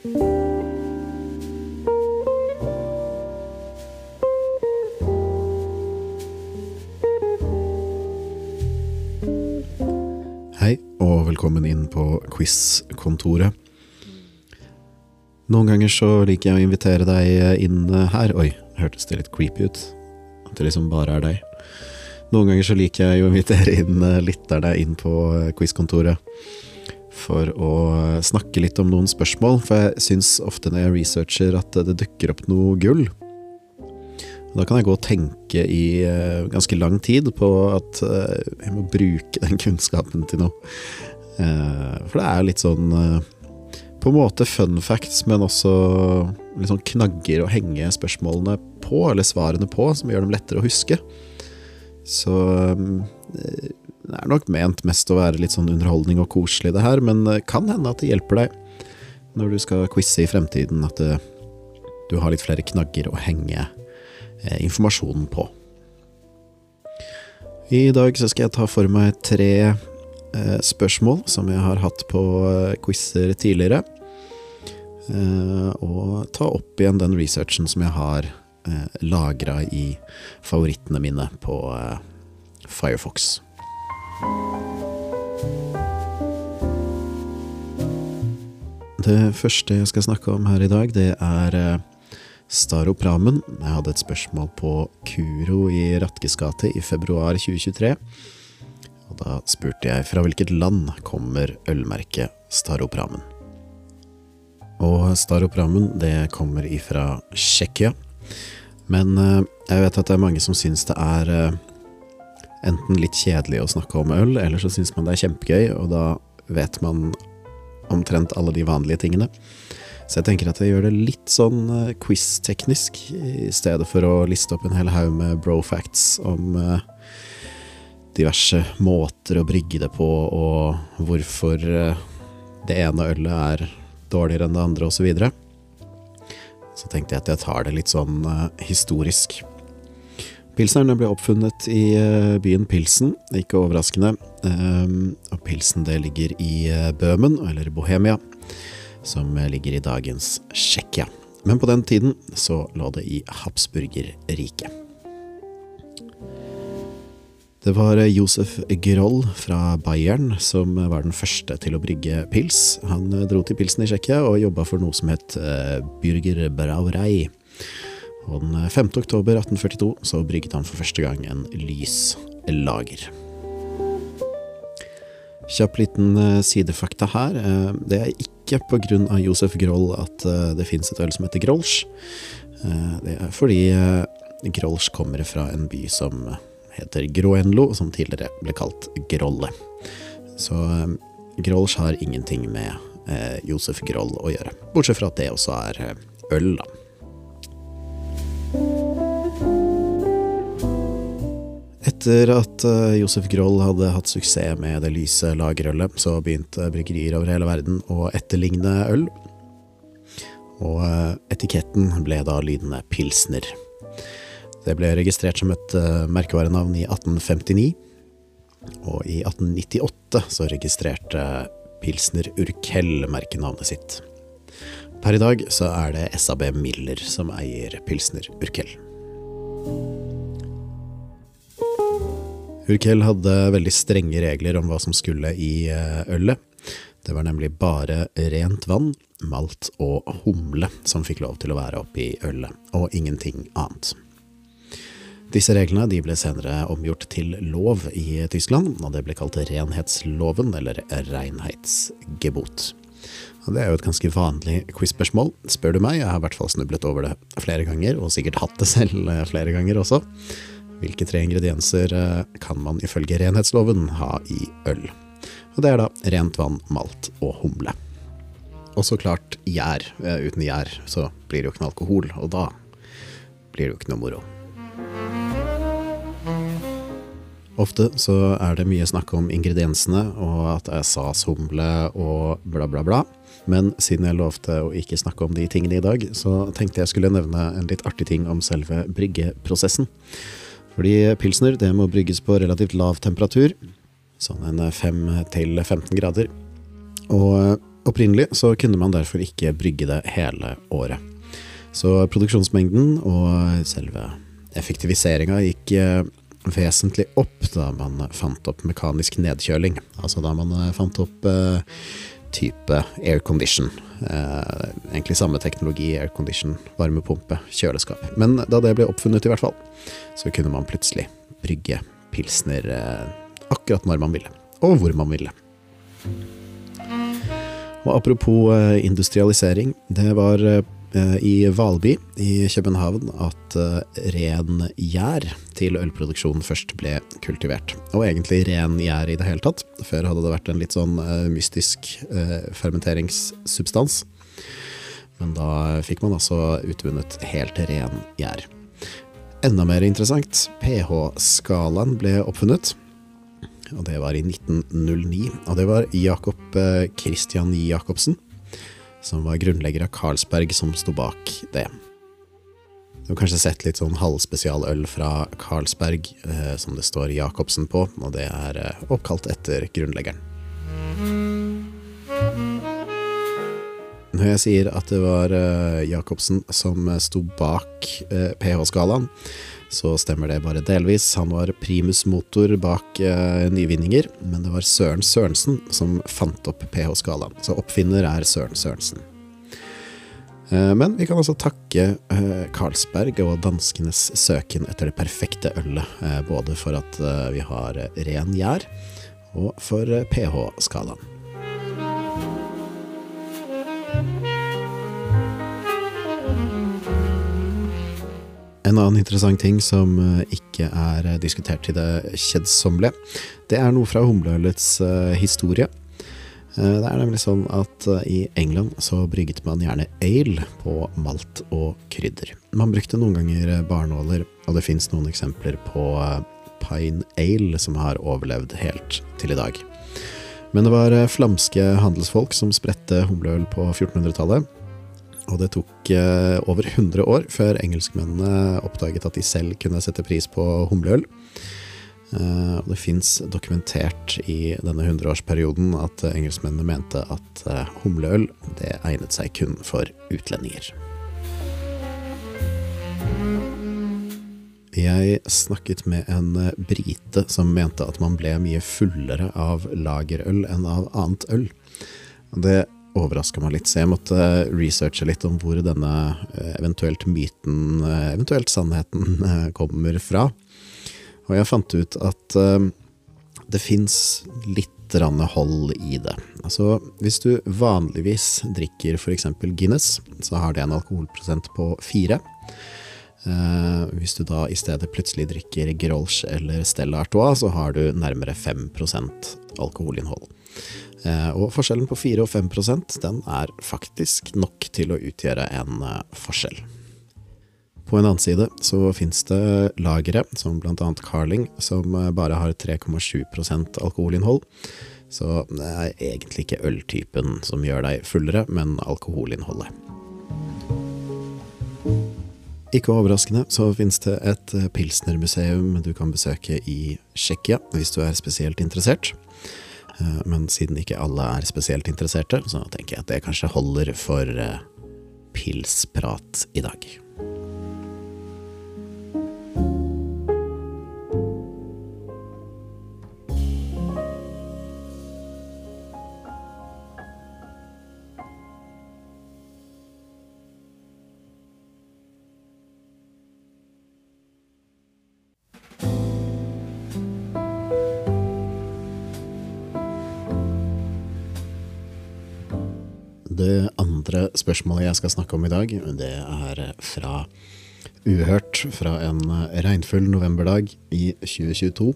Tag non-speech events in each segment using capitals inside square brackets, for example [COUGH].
Hei, og velkommen inn på quiz-kontoret. Noen ganger så liker jeg å invitere deg inn her. Oi, hørtes det litt creepy ut? At det liksom bare er deg. Noen ganger så liker jeg å invitere inn lytterne inn på quiz-kontoret. For å snakke litt om noen spørsmål, for jeg syns ofte når jeg researcher at det dukker opp noe gull. Da kan jeg gå og tenke i uh, ganske lang tid på at uh, jeg må bruke den kunnskapen til noe. Uh, for det er litt sånn på en måte fun facts, men også litt sånn knagger å henge spørsmålene på, eller svarene på, som gjør dem lettere å huske. Så det er nok ment mest å være litt sånn underholdning og koselig, det her, men det kan hende at det hjelper deg når du skal quize i fremtiden, at det, du har litt flere knagger å henge Eh, informasjonen på. I dag så skal jeg ta for meg tre eh, spørsmål som jeg har hatt på eh, quizer tidligere. Eh, og ta opp igjen den researchen som jeg har eh, lagra i favorittene mine på eh, Firefox. Det første jeg skal snakke om her i dag, det er eh, Staropramen. Jeg hadde et spørsmål på Kuro i Ratkes gate i februar 2023. Og da spurte jeg fra hvilket land kommer ølmerket Staropramen. Og Staropramen, det kommer ifra Tsjekkia. Men eh, jeg vet at det er mange som syns det er eh, enten litt kjedelig å snakke om øl, eller så syns man det er kjempegøy, og da vet man omtrent alle de vanlige tingene. Så jeg tenker at jeg gjør det litt sånn uh, quiz-teknisk, i stedet for å liste opp en hel haug med bro-facts om uh, diverse måter å brygge det på, og hvorfor uh, det ene ølet er dårligere enn det andre, osv. Så, videre. så tenkte jeg at jeg tar det litt sånn historisk. Pilsneren ble oppfunnet i byen Pilsen, ikke overraskende. Um, og Pilsen det ligger i Bøhmen, eller Bohemia som ligger i dagens Tsjekkia. Men på den tiden så lå det i Habsburgerriket. Det var Josef Groll fra Bayern som var den første til å brygge pils. Han dro til pilsen i Tsjekkia og jobba for noe som het eh, Bürger Brauerei. Og den 5. oktober 1842 så brygget han for første gang en lys lager. Kjapp liten eh, sidefakta her. Eh, det er ikke av Josef Groll at eh, det fins et øl som heter Grolsch. Det er fordi Grolsch kommer fra en by som heter Groenlo, som tidligere ble kalt Grolle. Så Grolsch har ingenting med Josef Groll å gjøre. Bortsett fra at det også er øl, da. Etter at eh, Josef Groll hadde hatt suksess med det lyse lagerølet, så begynte bryggerier over hele verden å etterligne øl. Og eh, etiketten ble da lydende Pilsner. Det ble registrert som et eh, merkevarenavn i 1859, og i 1898 så registrerte Pilsner Urkel merkenavnet sitt. Per i dag så er det SAB Miller som eier Pilsner Urkel. Urkel hadde veldig strenge regler om hva som skulle i eh, ølet. Det var nemlig bare rent vann, malt og humle som fikk lov til å være oppi ølet, og ingenting annet. Disse reglene ble senere omgjort til lov i Tyskland, og det ble kalt renhetsloven, eller reinheitsgebot. Og det er jo et ganske vanlig quiz-spørsmål, spør du meg. Jeg har i hvert fall snublet over det flere ganger, og sikkert hatt det [LAUGHS] selv eh, flere ganger også. Hvilke tre ingredienser eh, kan man ifølge renhetsloven ha i øl? Og det er da rent vann, malt og humle. Og så klart gjær. Eh, uten gjær så blir det jo ikke noe alkohol, og da blir det jo ikke noe moro. Ofte så er det mye snakk om ingrediensene, og at det er sashumle og bla, bla, bla. Men siden jeg lovte å ikke snakke om de tingene i dag, så tenkte jeg skulle nevne en litt artig ting om selve bryggeprosessen. Fordi pilsner det må brygges på relativt lav temperatur, sånn en 5-15 grader. Og Opprinnelig så kunne man derfor ikke brygge det hele året. Så produksjonsmengden og selve effektiviseringa gikk eh, vesentlig opp da man fant opp mekanisk nedkjøling. Altså da man eh, fant opp eh, type aircondition. Eh, egentlig samme teknologi, aircondition, varmepumpe, kjøleskap. Men da det ble oppfunnet i hvert fall, så kunne man plutselig brygge pilsner eh, akkurat når man ville, og hvor man ville. Og apropos eh, industrialisering, det var eh, i Valby i København at eh, ren gjær til ølproduksjon først ble kultivert. Og egentlig ren gjær i det hele tatt. Før hadde det vært en litt sånn mystisk fermenteringssubstans. Men da fikk man altså utvunnet helt ren gjær. Enda mer interessant, pH-skalaen ble oppfunnet og det var i 1909. Og det var Jakob eh, Christian Jacobsen, som var grunnlegger av Carlsberg, som sto bak det. Du har kanskje sett litt sånn halvspesialøl fra Carlsberg eh, som det står Jacobsen på, og det er eh, oppkalt etter grunnleggeren. Når jeg sier at det var eh, Jacobsen som sto bak eh, pH-skalaen, så stemmer det bare delvis. Han var primusmotor bak eh, nyvinninger, men det var Søren Sørensen som fant opp pH-skalaen. Så oppfinner er Søren Sørensen. Eh, men vi kan også takke eh, Carlsberg og danskenes søken etter det perfekte ølet, eh, både for at eh, vi har ren gjær, og for pH-skalaen. En annen interessant ting som eh, ikke er eh, diskutert til det kjedsommelige, det er noe fra humleølets uh, historie. Det er nemlig sånn at i England så brygget man gjerne ale på malt og krydder. Man brukte noen ganger barnåler, og det fins noen eksempler på pine ale som har overlevd helt til i dag. Men det var flamske handelsfolk som spredte humleøl på 1400-tallet og det tok eh, over 100 år før engelskmennene oppdaget at de selv kunne sette pris på humleøl. Eh, og det fins dokumentert i denne hundreårsperioden at engelskmennene mente at eh, humleøl det egnet seg kun for utlendinger. Jeg snakket med en brite som mente at man ble mye fullere av lagerøl enn av annet øl. Det overraska meg litt, så jeg måtte researche litt om hvor denne eh, eventuelt myten, eh, eventuelt sannheten, eh, kommer fra. Og jeg fant ut at det fins litt hold i det. Altså, hvis du vanligvis drikker f.eks. Guinness, så har det en alkoholprosent på fire. Hvis du da i stedet plutselig drikker Grolsch eller Stella Artois, så har du nærmere 5% alkoholinnhold. Eh, og forskjellen på 4 og 5% den er faktisk nok til å utgjøre en eh, forskjell. På en annen side så finnes det lagre, som annet Carling, som eh, bare har 3,7% alkoholinnhold. Så det er egentlig ikke øltypen som gjør deg fullere, men alkoholinnholdet. Ikke overraskende så finnes det et pilsnermuseum du kan besøke i Tsjekkia hvis du er spesielt interessert. Eh, men siden ikke alle er spesielt interesserte, så tenker jeg at det kanskje holder for eh, pilsprat i dag. Det andre spørsmålet jeg skal snakke om i dag, det er fra Uhørt fra en regnfull novemberdag i 2022.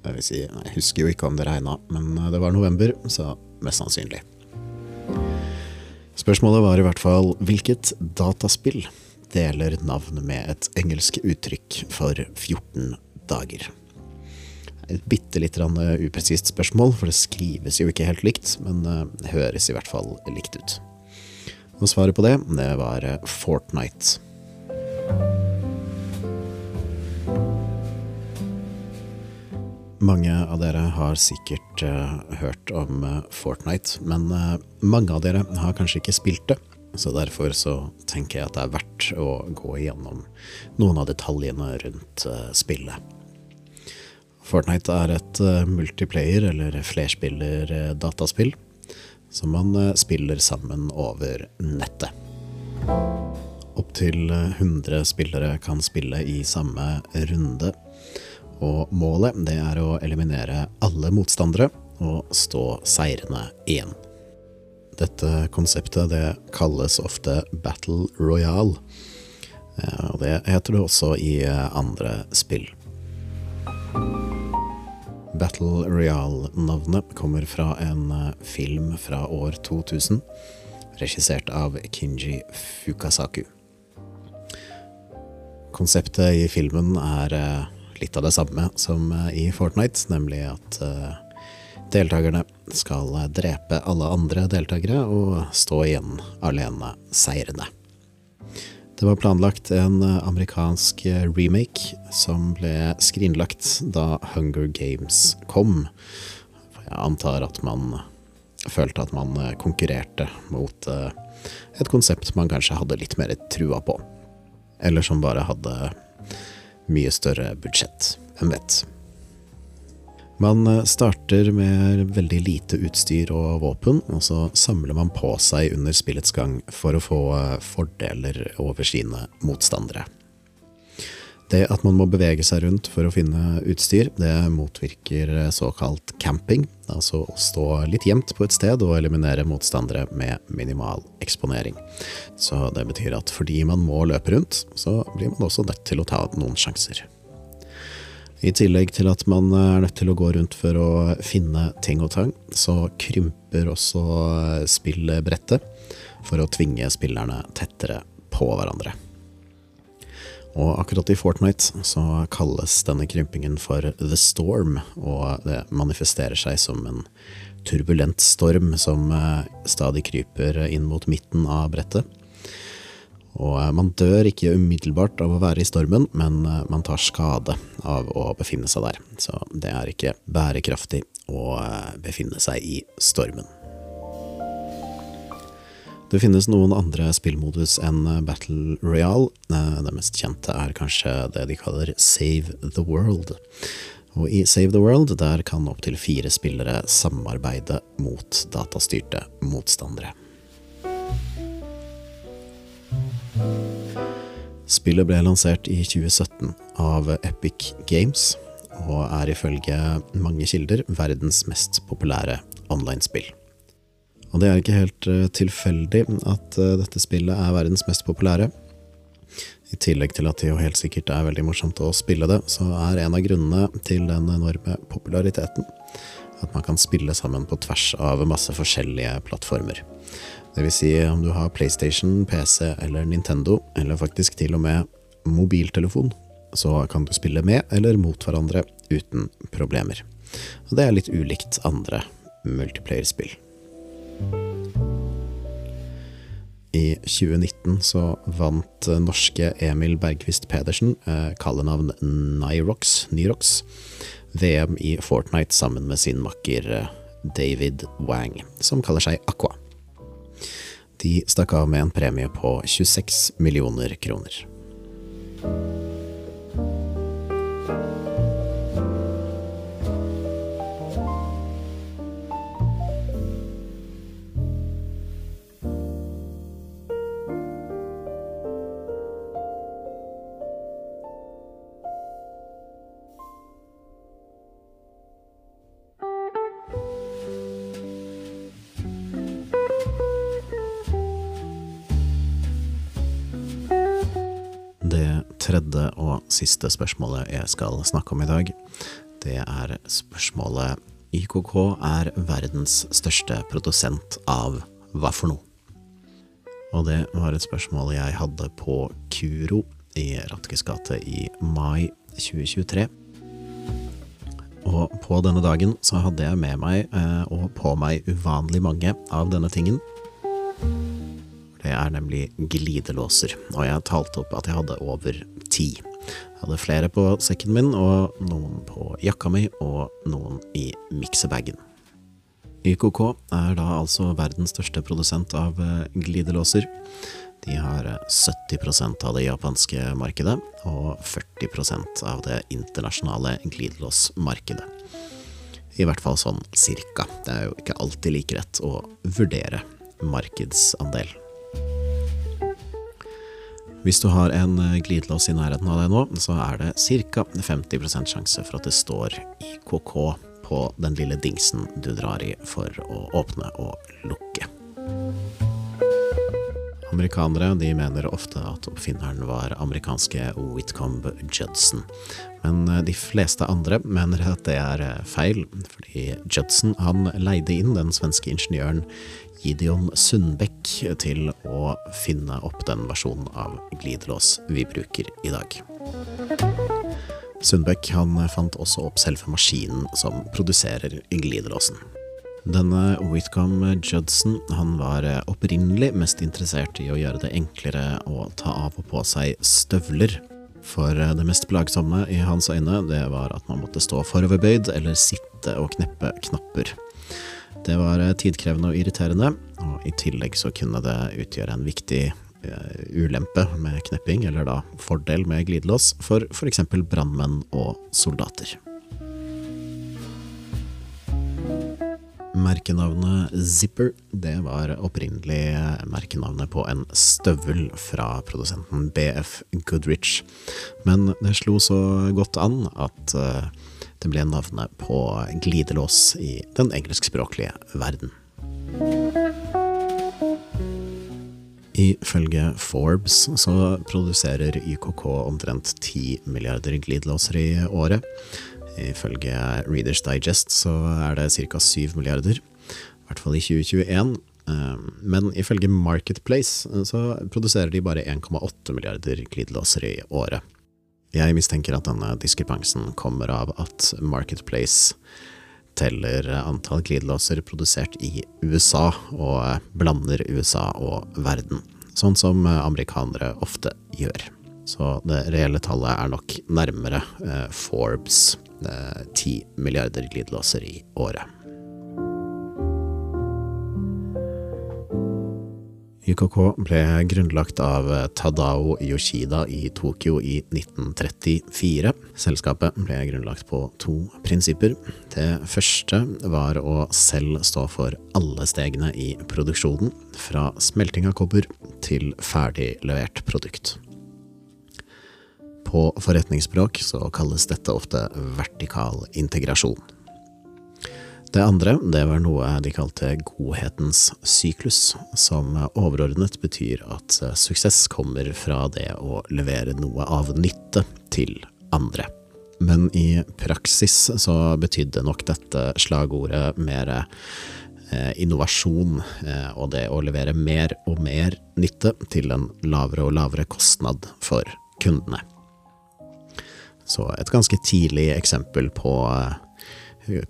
Jeg vil si, jeg husker jo ikke om det regna, men det var november, så mest sannsynlig. Spørsmålet var i hvert fall hvilket dataspill deler navn med et engelsk uttrykk for 14 dager? Et bitte litt upresist spørsmål, for det skrives jo ikke helt likt, men det eh, høres i hvert fall likt ut. Og svaret på det, det var eh, Fortnite. Mange av dere har sikkert hørt om Fortnite, men mange av dere har kanskje ikke spilt det. Så derfor så tenker jeg at det er verdt å gå igjennom noen av detaljene rundt spillet. Fortnite er et multiplayer- eller flerspiller-dataspill som man spiller sammen over nettet. Opptil 100 spillere kan spille i samme runde og målet det er å eliminere alle motstandere og stå seirende igjen. Dette konseptet det kalles ofte Battle Royale, eh, og det heter det også i andre spill. Battle Royale-navnet kommer fra en eh, film fra år 2000, regissert av Kinji Fukasaku. Konseptet i filmen er eh, litt av det samme som eh, i Fortnite, nemlig at deltakerne skal drepe alle andre deltakere og stå igjen alene seirende. Det var planlagt en eh, amerikansk remake som ble skrinlagt da Hunger Games kom. Jeg antar at man følte at man konkurrerte mot et konsept man kanskje hadde litt mer trua på. Eller som bare hadde mye større budsjett. Hvem vet? Man eh, starter med veldig lite utstyr og våpen, og så samler man på seg under spillets gang for å få eh, fordeler over sine motstandere. Det at man må bevege seg rundt for å finne utstyr, det motvirker såkalt camping, altså å stå litt gjemt på et sted og eliminere motstandere med minimal eksponering. Så det betyr at fordi man må løpe rundt, så blir man også nødt til å ta noen sjanser. I tillegg til at man er nødt til å gå rundt for å finne ting og tang, så krymper også spillbrettet for å tvinge spillerne tettere på hverandre. Og akkurat i Fortnite så kalles denne krympingen for The Storm, og det manifesterer seg som en turbulent storm som eh, stadig kryper inn mot midten av brettet. Og eh, man dør ikke umiddelbart av å være i stormen, men eh, man tar skade av å befinne seg der. Så det er ikke bærekraftig å befinne seg i stormen. Det finnes noen andre spillmodus enn Battle Royale. Eh, det mest kjente er kanskje det de kaller Save the World. Og i Save the World der kan opptil fire spillere samarbeide mot datastyrte motstandere. Spillet ble lansert i 2017 av Epic Games, og er ifølge mange kilder verdens mest populære online-spill. Og det er ikke helt uh, tilfeldig at uh, dette spillet er verdens mest populære. I tillegg til at det jo helt sikkert er veldig morsomt å spille det, så er en av grunnene til den enorme populariteten at man kan spille sammen på tvers av masse forskjellige plattformer. Vil si om du har PlayStation, PC eller Nintendo, eller faktisk til og med mobiltelefon, så kan du spille med eller mot hverandre uten problemer. Og det er litt ulikt andre multiplayer-spill. I 2019 så vant norske Emil Bergquist Pedersen, eh, kallenavn Nyrox, Nyrox, VM i Fortnite sammen med sin makker eh, David Wang, som kaller seg Aqua. De stakk av med en premie på 26 millioner kroner. Tredje og siste spørsmålet jeg skal snakke om i dag, det er spørsmålet YKK er verdens største produsent av hva for noe? Og det var et spørsmål jeg hadde på Kuro i Ratkes gate i mai 2023. Og på denne dagen så hadde jeg med meg, eh, og på meg, uvanlig mange av denne tingen. Det er nemlig glidelåser, og jeg talte opp at jeg hadde over ti. Jeg hadde flere på sekken min, og noen på jakka mi, og noen i miksebagen. YKK er da altså verdens største produsent av eh, glidelåser. De har 70% av det japanske markedet og 40% av det internasjonale glidelåsmarkedet. I hvert fall sånn cirka. Det er jo ikke alltid like rett å vurdere markedsandel. Hvis du har en glidelås i nærheten av deg nå, så er det ca. 50% sjanse for at det står IKK på den lille dingsen du drar i for å åpne og lukke. Amerikanere de mener ofte at oppfinneren var amerikanske Whitcomb Judson, men eh, de fleste andre mener at det er eh, feil, fordi Judson han leide inn den svenske ingeniøren Gideon Sundbekk til å finne opp den versjonen av glidelås vi bruker i dag. Sundbekk fant også opp selve maskinen som produserer glidelåsen. Denne Whitcomb Judson han var opprinnelig mest interessert i å gjøre det enklere å ta av og på seg støvler. For det mest plagsomme i hans øyne det var at man måtte stå foroverbøyd eller sitte og kneppe knapper. Det var tidkrevende og irriterende, og i tillegg så kunne det utgjøre en viktig uh, ulempe med knepping, eller da fordel med glidelås, for f.eks. brannmenn og soldater. Merkenavnet Zipper det var opprinnelig merkenavnet på en støvel fra produsenten BF Goodrich, men det slo så godt an at eh, det ble navnet på glidelås i den engelskspråklige verden. Ifølge Forbes så produserer YKK omtrent 10 milliarder glidelåser i året. Ifølge Readers Digest så er det ca. 7 milliarder, i hvert fall i 2021. Ehm, men ifølge Marketplace så produserer de bare 1,8 milliarder glidelåser i året. Jeg mistenker at denne diskrepansen kommer av at Marketplace teller antall glidelåser produsert i USA, og blander USA og verden, sånn som amerikanere ofte gjør. Så det reelle tallet er nok nærmere eh, Forbes 10 milliarder glidelåser i året. YKK ble grunnlagt av Tadao Yoshida i Tokyo i 1934. Selskapet ble grunnlagt på to prinsipper. Det første var å selv stå for alle stegene i produksjonen, fra smelting av kobber til ferdig levert produkt. På forretningsspråk så kalles dette ofte vertikal integrasjon. Det andre det var noe de kalte godhetens syklus, som overordnet betyr at suksess kommer fra det å levere noe av nytte til andre. Men i praksis så betydde nok dette slagordet mer eh, innovasjon eh, og det å levere mer og mer nytte til en lavere og lavere kostnad for kundene. Så et ganske tidlig eksempel på eh,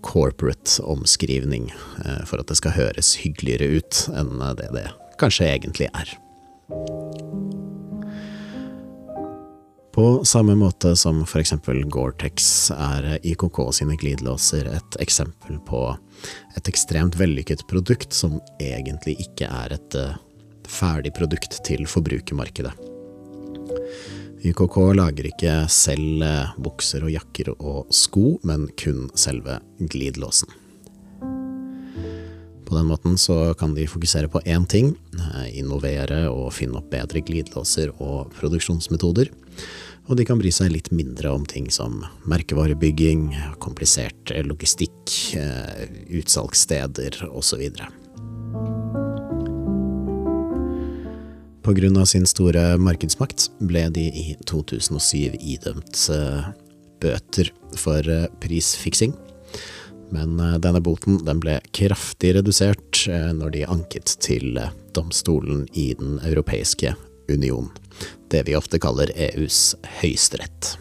corporate omskrivning, eh, for at det skal høres hyggeligere ut enn det det kanskje egentlig er. På samme måte som for eksempel Gore-Tex er IKK sine glidelåser et eksempel på et ekstremt vellykket produkt som egentlig ikke er et eh, ferdig produkt til forbrukermarkedet. YKK lager ikke selv eh, bukser og jakker og sko, men kun selve glidelåsen. På den måten så kan de fokusere på én ting, eh, innovere og finne opp bedre glidelåser og produksjonsmetoder. Og de kan bry seg litt mindre om ting som merkevarebygging, komplisert logistikk, eh, utsalgssteder osv. Av sin store markedsmakt ble de i 2007 idømt eh, bøter for eh, prisfiksing. Men eh, denne boten den ble kraftig redusert når de anket til domstolen i Den europeiske union, det vi ofte kaller EUs høyesterett.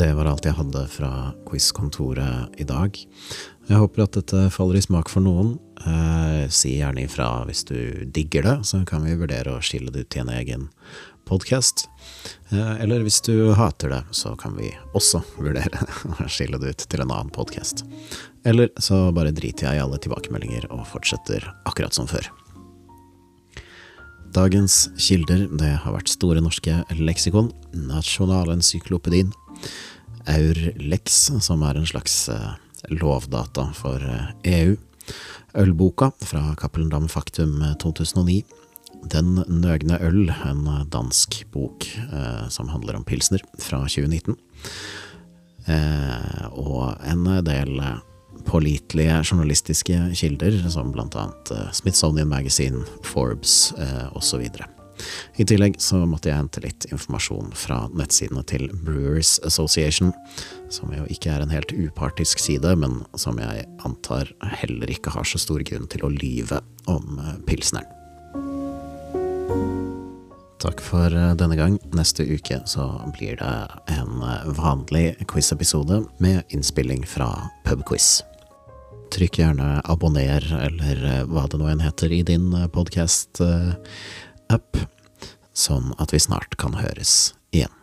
Det var alt jeg hadde fra quizkontoret i dag. Jeg håper at dette faller i smak for noen. Eh, si gjerne ifra hvis du digger det, så kan vi vurdere å skille det ut til en egen podkast. Eh, eller hvis du hater det, så kan vi også vurdere [LAUGHS] å skille det ut til en annen podkast. Eller så bare driter jeg i alle tilbakemeldinger og fortsetter akkurat som før. Dagens kilder det har vært Store norske leksikon, Nasjonalencyklopedien, Aurlex, som er en slags eh, lovdata for EU, eh, e Ølboka fra Cappelen Dam Faktum 2009, Den nøgne øl, en dansk bok eh, som handler om pilsner, fra 2019, eh, og en del pålitelige journalistiske kilder, som blant annet eh, Smithsonian Magazine, Forbes eh, osv. I tillegg så måtte jeg hente litt informasjon fra nettsidene til Brewers Association, som jo ikke er en helt upartisk side, men som jeg antar heller ikke har så stor grunn til å lyve om eh, pilsneren. Takk for denne gang. Neste uke så blir det en vanlig quiz-episode med innspilling fra pubquiz. Trykk gjerne abonner, eller eh, hva det nå enn heter i din eh, podkast-app, sånn at vi snart kan høres igjen.